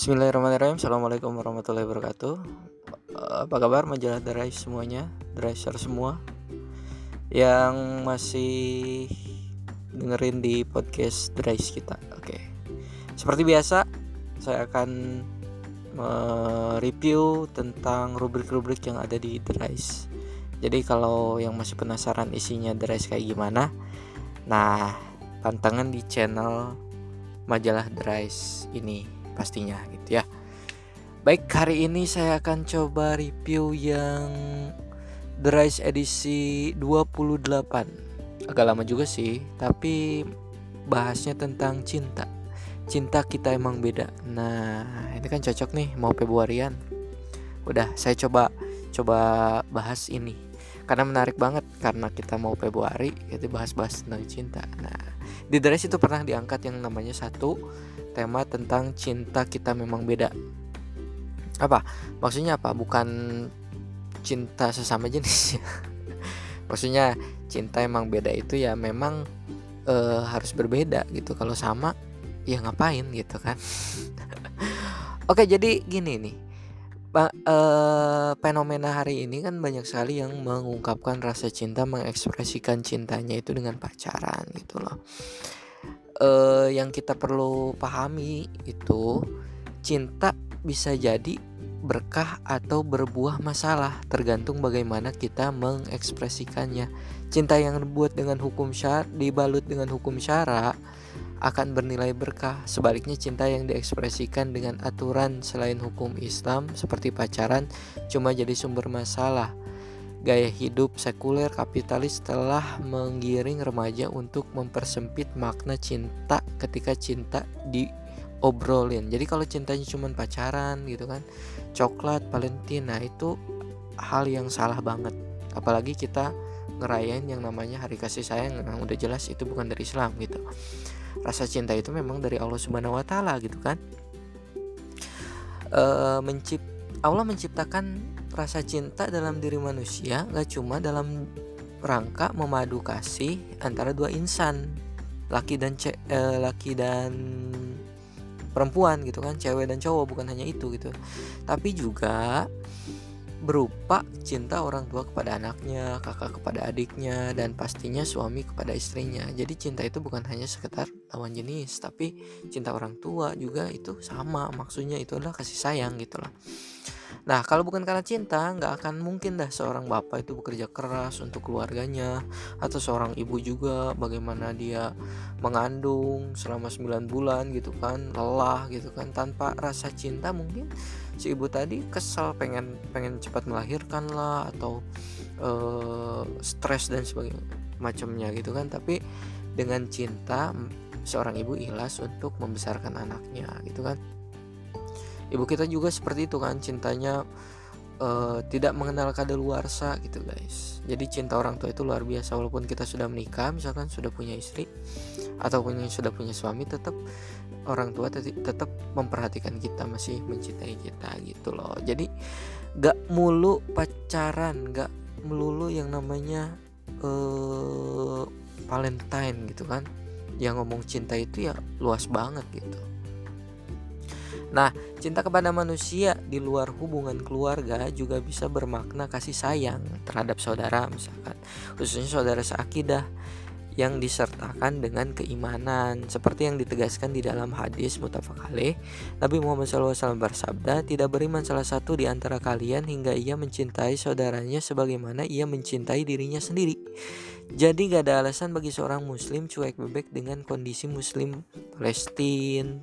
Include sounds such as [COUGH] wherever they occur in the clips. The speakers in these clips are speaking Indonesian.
Bismillahirrahmanirrahim. Assalamualaikum warahmatullahi wabarakatuh. Eh, Apa kabar majalah Drive semuanya? Driver semua? Yang masih dengerin di podcast Drive kita. Oke. Seperti biasa Saya akan mereview tentang rubrik-rubrik yang ada di Drive Jadi kalau yang masih penasaran isinya Drive kayak gimana Nah pantengin di channel majalah Drive ini pastinya gitu ya. Baik, hari ini saya akan coba review yang The Rise edisi 28. Agak lama juga sih, tapi bahasnya tentang cinta. Cinta kita emang beda. Nah, ini kan cocok nih mau Februarian. Udah, saya coba coba bahas ini. Karena menarik banget karena kita mau Februari, jadi bahas-bahas tentang cinta. Nah, di Rise itu pernah diangkat yang namanya satu tema tentang cinta kita memang beda. Apa? Maksudnya apa? Bukan cinta sesama jenis ya. [LAUGHS] Maksudnya cinta emang beda itu ya memang e, harus berbeda gitu. Kalau sama ya ngapain gitu kan. [LAUGHS] Oke, jadi gini nih. Ba e, fenomena hari ini kan banyak sekali yang mengungkapkan rasa cinta, mengekspresikan cintanya itu dengan pacaran gitu loh uh, yang kita perlu pahami itu cinta bisa jadi berkah atau berbuah masalah tergantung bagaimana kita mengekspresikannya. Cinta yang dibuat dengan hukum syar dibalut dengan hukum syara akan bernilai berkah. Sebaliknya cinta yang diekspresikan dengan aturan selain hukum Islam seperti pacaran cuma jadi sumber masalah. Gaya hidup sekuler kapitalis telah menggiring remaja untuk mempersempit makna cinta ketika cinta diobrolin. Jadi kalau cintanya cuma pacaran gitu kan, coklat, Valentina itu hal yang salah banget. Apalagi kita ngerayain yang namanya hari kasih sayang yang udah jelas itu bukan dari Islam gitu. Rasa cinta itu memang dari Allah Subhanahu wa taala gitu kan. E, mencipt Allah menciptakan rasa cinta dalam diri manusia gak cuma dalam rangka memadu kasih antara dua insan laki dan ce eh, laki dan perempuan gitu kan cewek dan cowok bukan hanya itu gitu tapi juga berupa cinta orang tua kepada anaknya, kakak kepada adiknya, dan pastinya suami kepada istrinya. Jadi cinta itu bukan hanya sekedar lawan jenis, tapi cinta orang tua juga itu sama. Maksudnya itu adalah kasih sayang gitu loh. Nah, kalau bukan karena cinta, nggak akan mungkin dah seorang bapak itu bekerja keras untuk keluarganya atau seorang ibu juga bagaimana dia mengandung selama 9 bulan gitu kan, lelah gitu kan tanpa rasa cinta mungkin si ibu tadi kesal pengen pengen cepat melahirkan lah atau uh, stres dan sebagainya macamnya gitu kan, tapi dengan cinta seorang ibu ikhlas untuk membesarkan anaknya gitu kan? Ibu kita juga seperti itu kan cintanya uh, tidak mengenal kadaluarsa gitu guys. Jadi cinta orang tua itu luar biasa walaupun kita sudah menikah misalkan sudah punya istri ataupun sudah punya suami tetap orang tua tetap memperhatikan kita masih mencintai kita gitu loh. Jadi gak mulu pacaran gak melulu yang namanya uh, Valentine gitu kan yang ngomong cinta itu ya luas banget gitu. Nah, cinta kepada manusia di luar hubungan keluarga juga bisa bermakna kasih sayang terhadap saudara misalkan, khususnya saudara seakidah yang disertakan dengan keimanan seperti yang ditegaskan di dalam hadis mutafak alaih. Nabi Muhammad SAW bersabda tidak beriman salah satu di antara kalian hingga ia mencintai saudaranya sebagaimana ia mencintai dirinya sendiri jadi gak ada alasan bagi seorang muslim cuek bebek dengan kondisi muslim Palestina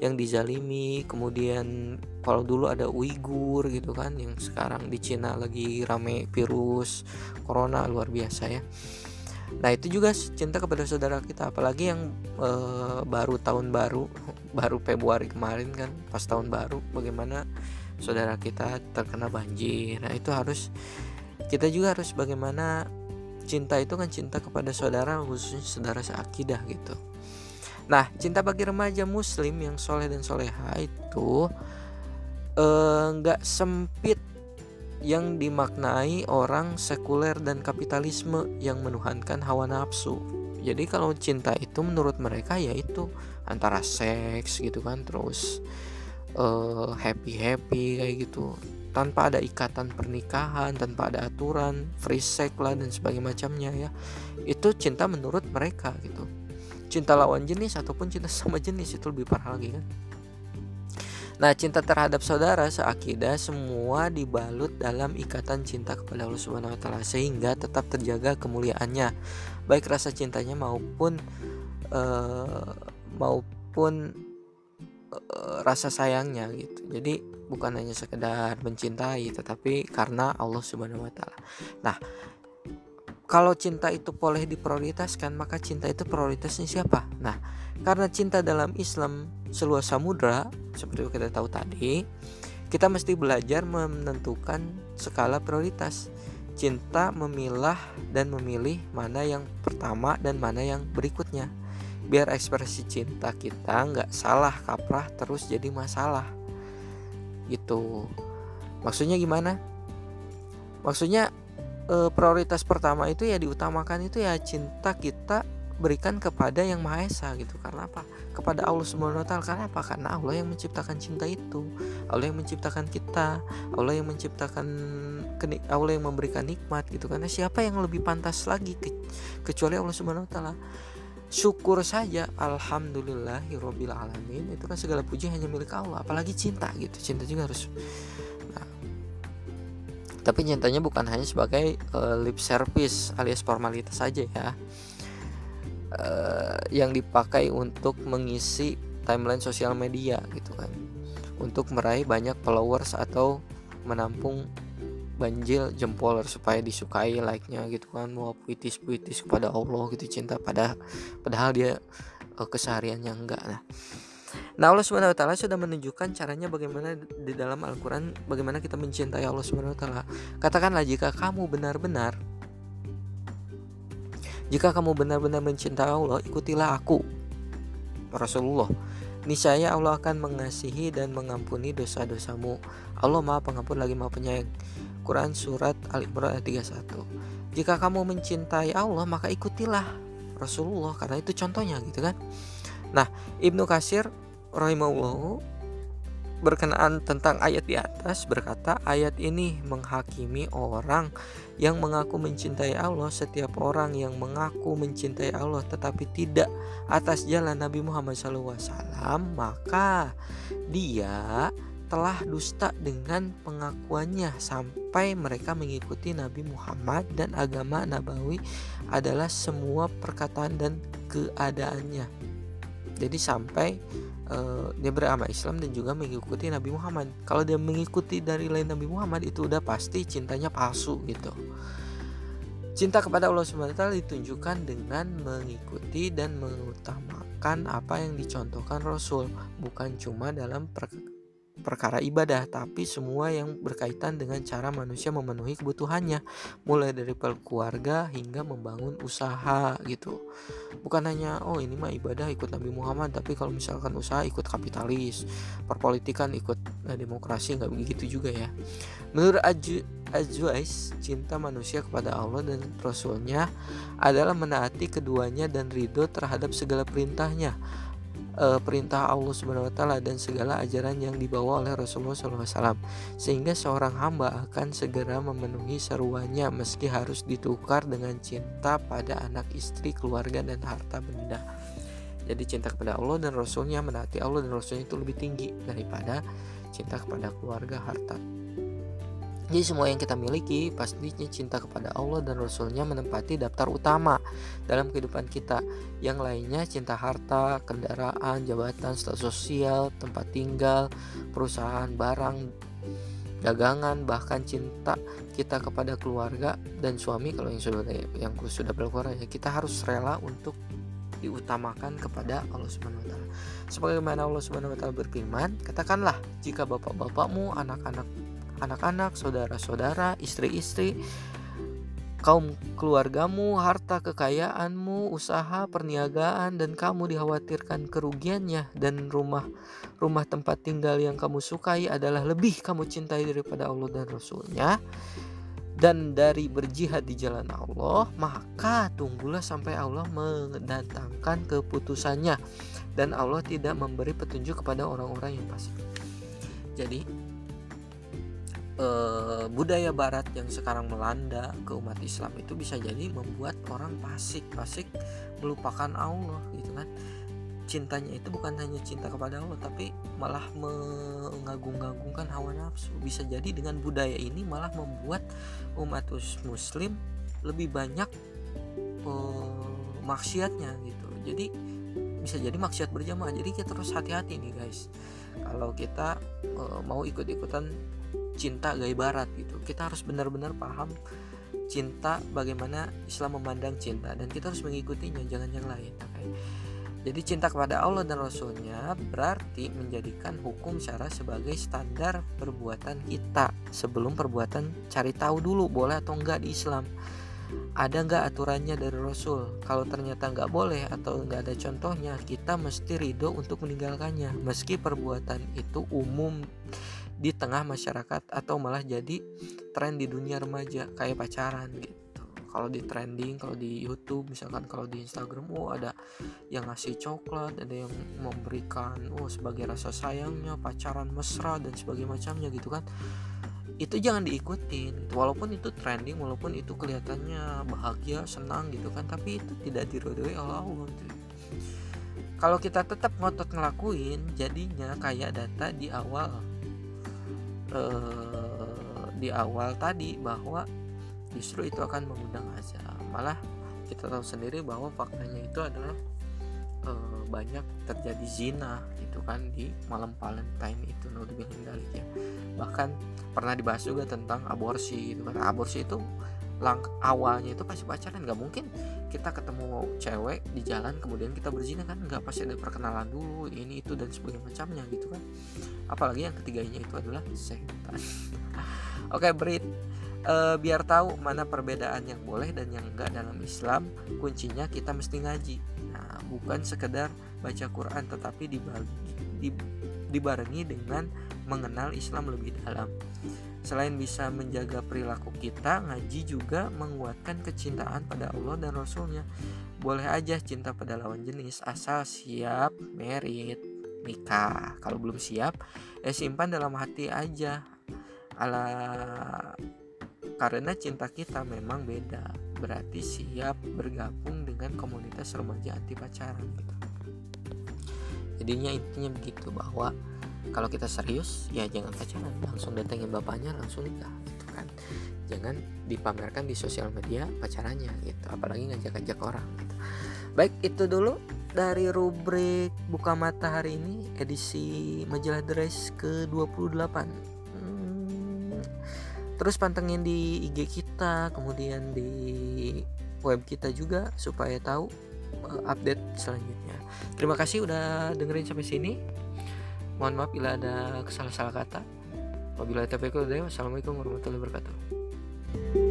yang dizalimi. Kemudian kalau dulu ada Uighur gitu kan Yang sekarang di Cina lagi rame virus Corona luar biasa ya. Nah itu juga cinta kepada saudara kita Apalagi yang e, baru tahun baru [LAUGHS] Baru Februari kemarin kan Pas tahun baru Bagaimana saudara kita terkena banjir. Nah itu harus Kita juga harus bagaimana cinta itu kan cinta kepada saudara khususnya saudara seakidah gitu. Nah cinta bagi remaja muslim yang soleh dan soleha itu eh, nggak eh, sempit yang dimaknai orang sekuler dan kapitalisme yang menuhankan hawa nafsu. Jadi kalau cinta itu menurut mereka yaitu antara seks gitu kan terus uh, happy happy kayak gitu. Tanpa ada ikatan pernikahan tanpa ada aturan free sex lah dan sebagainya macamnya ya. Itu cinta menurut mereka gitu. Cinta lawan jenis ataupun cinta [LAUGHS] sama jenis itu lebih parah lagi kan. Nah, cinta terhadap saudara seakidah semua dibalut dalam ikatan cinta kepada Allah Subhanahu wa taala sehingga tetap terjaga kemuliaannya, baik rasa cintanya maupun uh, maupun uh, rasa sayangnya gitu. Jadi bukan hanya sekedar mencintai tetapi karena Allah Subhanahu wa taala. Nah, kalau cinta itu boleh diprioritaskan, maka cinta itu prioritasnya siapa? Nah, karena cinta dalam Islam seluas samudra seperti kita tahu tadi, kita mesti belajar menentukan skala prioritas. Cinta memilah dan memilih mana yang pertama dan mana yang berikutnya. Biar ekspresi cinta kita nggak salah kaprah terus jadi masalah. Gitu. Maksudnya gimana? Maksudnya eh, prioritas pertama itu ya diutamakan itu ya cinta kita berikan kepada yang Maha Esa gitu. Karena apa? Kepada Allah Subhanahu wa taala. Karena apa? Karena Allah yang menciptakan cinta itu. Allah yang menciptakan kita. Allah yang menciptakan Allah yang memberikan nikmat gitu. Karena siapa yang lebih pantas lagi ke, kecuali Allah Subhanahu wa taala syukur saja alhamdulillahirabbil alamin. Itu kan segala puji hanya milik Allah apalagi cinta gitu. Cinta juga harus nah, tapi cintanya bukan hanya sebagai uh, lip service alias formalitas saja ya. Uh, yang dipakai untuk mengisi timeline sosial media gitu kan. Untuk meraih banyak followers atau menampung banjil jempol supaya disukai like-nya gitu kan mau puitis-puitis kepada Allah gitu cinta pada padahal dia uh, kesehariannya enggak nah Nah Allah taala sudah menunjukkan caranya bagaimana di dalam Al-Qur'an bagaimana kita mencintai Allah taala. Katakanlah jika kamu benar-benar jika kamu benar-benar mencintai Allah, ikutilah aku. Rasulullah. Niscaya Allah akan mengasihi dan mengampuni dosa-dosamu. Allah Maha Pengampun lagi Maha Penyayang. Quran surat Al Imran ayat 31. Jika kamu mencintai Allah, maka ikutilah Rasulullah karena itu contohnya gitu kan. Nah, Ibnu Kasir rahimahullah berkenaan tentang ayat di atas berkata ayat ini menghakimi orang yang mengaku mencintai Allah setiap orang yang mengaku mencintai Allah tetapi tidak atas jalan Nabi Muhammad SAW maka dia telah dusta dengan pengakuannya sampai mereka mengikuti Nabi Muhammad dan agama Nabawi adalah semua perkataan dan keadaannya jadi sampai uh, dia beragama Islam dan juga mengikuti Nabi Muhammad. Kalau dia mengikuti dari lain Nabi Muhammad itu udah pasti cintanya palsu gitu. Cinta kepada Allah SWT ditunjukkan dengan mengikuti dan mengutamakan apa yang dicontohkan Rasul, bukan cuma dalam perkara ibadah, tapi semua yang berkaitan dengan cara manusia memenuhi kebutuhannya, mulai dari keluarga hingga membangun usaha gitu. Bukan hanya oh ini mah ibadah ikut Nabi Muhammad, tapi kalau misalkan usaha ikut kapitalis, perpolitikan ikut eh, demokrasi nggak begitu juga ya. Menurut Aju Azwais, cinta manusia kepada Allah dan Rasulnya adalah menaati keduanya dan ridho terhadap segala perintahnya uh, perintah Allah Subhanahu wa taala dan segala ajaran yang dibawa oleh Rasulullah SAW sehingga seorang hamba akan segera memenuhi seruannya meski harus ditukar dengan cinta pada anak istri keluarga dan harta benda. Jadi cinta kepada Allah dan Rasulnya menaati Allah dan Rasulnya itu lebih tinggi daripada cinta kepada keluarga harta jadi semua yang kita miliki pastinya cinta kepada Allah dan Rasulnya menempati daftar utama dalam kehidupan kita. Yang lainnya cinta harta, kendaraan, jabatan, status sosial, tempat tinggal, perusahaan, barang, dagangan, bahkan cinta kita kepada keluarga dan suami kalau yang sudah yang sudah berkeluarga ya kita harus rela untuk diutamakan kepada Allah Subhanahu wa taala. Sebagaimana Allah Subhanahu wa taala berfirman, katakanlah jika bapak-bapakmu, anak-anak anak-anak, saudara-saudara, istri-istri, kaum keluargamu, harta kekayaanmu, usaha, perniagaan dan kamu dikhawatirkan kerugiannya dan rumah rumah tempat tinggal yang kamu sukai adalah lebih kamu cintai daripada Allah dan Rasulnya. Dan dari berjihad di jalan Allah maka tunggulah sampai Allah mendatangkan keputusannya. Dan Allah tidak memberi petunjuk kepada orang-orang yang fasik. Jadi eh, budaya barat yang sekarang melanda ke umat Islam itu bisa jadi membuat orang fasik fasik melupakan Allah gitu kan. Cintanya itu bukan hanya cinta kepada Allah tapi malah mengagung-agungkan hawa nafsu. Bisa jadi dengan budaya ini malah membuat umat muslim lebih banyak uh, maksiatnya gitu. Jadi bisa jadi maksiat berjamaah. Jadi kita terus hati-hati nih guys. Kalau kita uh, mau ikut-ikutan cinta gaya barat gitu. Kita harus benar-benar paham cinta bagaimana Islam memandang cinta dan kita harus mengikutinya jangan yang lain okay? jadi cinta kepada Allah dan Rasulnya berarti menjadikan hukum syara sebagai standar perbuatan kita sebelum perbuatan cari tahu dulu boleh atau enggak di Islam. Ada nggak aturannya dari Rasul? Kalau ternyata nggak boleh atau nggak ada contohnya kita mesti ridho untuk meninggalkannya meski perbuatan itu umum di tengah masyarakat atau malah jadi tren di dunia remaja kayak pacaran gitu. Kalau di trending kalau di YouTube misalkan kalau di Instagram oh ada yang ngasih coklat ada yang memberikan oh sebagai rasa sayangnya pacaran mesra dan sebagainya macamnya gitu kan. Itu jangan diikutin. Walaupun itu trending walaupun itu kelihatannya bahagia senang gitu kan tapi itu tidak dirodoi oleh Allah gitu. kalau kita tetap ngotot ngelakuin jadinya kayak data di awal eh, di awal tadi bahwa justru itu akan mengundang azab. Malah kita tahu sendiri bahwa faktanya itu adalah eh, banyak terjadi zina gitu kan di malam Valentine itu dalik ya. Bahkan pernah dibahas juga tentang aborsi gitu kan. Aborsi itu lang awalnya itu pasti pacaran nggak mungkin kita ketemu cewek di jalan kemudian kita berzina kan? Nggak pasti ada perkenalan dulu ini itu dan sebagainya macamnya gitu kan. Apalagi yang ketiganya itu adalah setan. [LAUGHS] Oke Brit. E, biar tahu mana perbedaan yang boleh dan yang enggak dalam Islam kuncinya kita mesti ngaji. Nah bukan sekedar baca Quran tetapi dibagi di, dibarengi dengan mengenal Islam lebih dalam Selain bisa menjaga perilaku kita, ngaji juga menguatkan kecintaan pada Allah dan Rasulnya. Boleh aja cinta pada lawan jenis asal siap merit nikah. Kalau belum siap, ya simpan dalam hati aja. Ala karena cinta kita memang beda. Berarti siap bergabung dengan komunitas remaja anti pacaran. Jadinya intinya begitu bahwa kalau kita serius ya jangan pacaran. Langsung datengin bapaknya langsung nikah gitu kan. Jangan dipamerkan di sosial media pacarannya gitu. Apalagi ngajak-ngajak orang gitu. Baik itu dulu dari rubrik buka mata hari ini edisi majalah dress ke 28 hmm, terus pantengin di IG kita kemudian di web kita juga supaya tahu uh, update selanjutnya. Terima kasih udah dengerin sampai sini Mohon maaf bila ada kesalahan salah kata. Wabillahi taufiq Wassalamualaikum warahmatullahi wabarakatuh.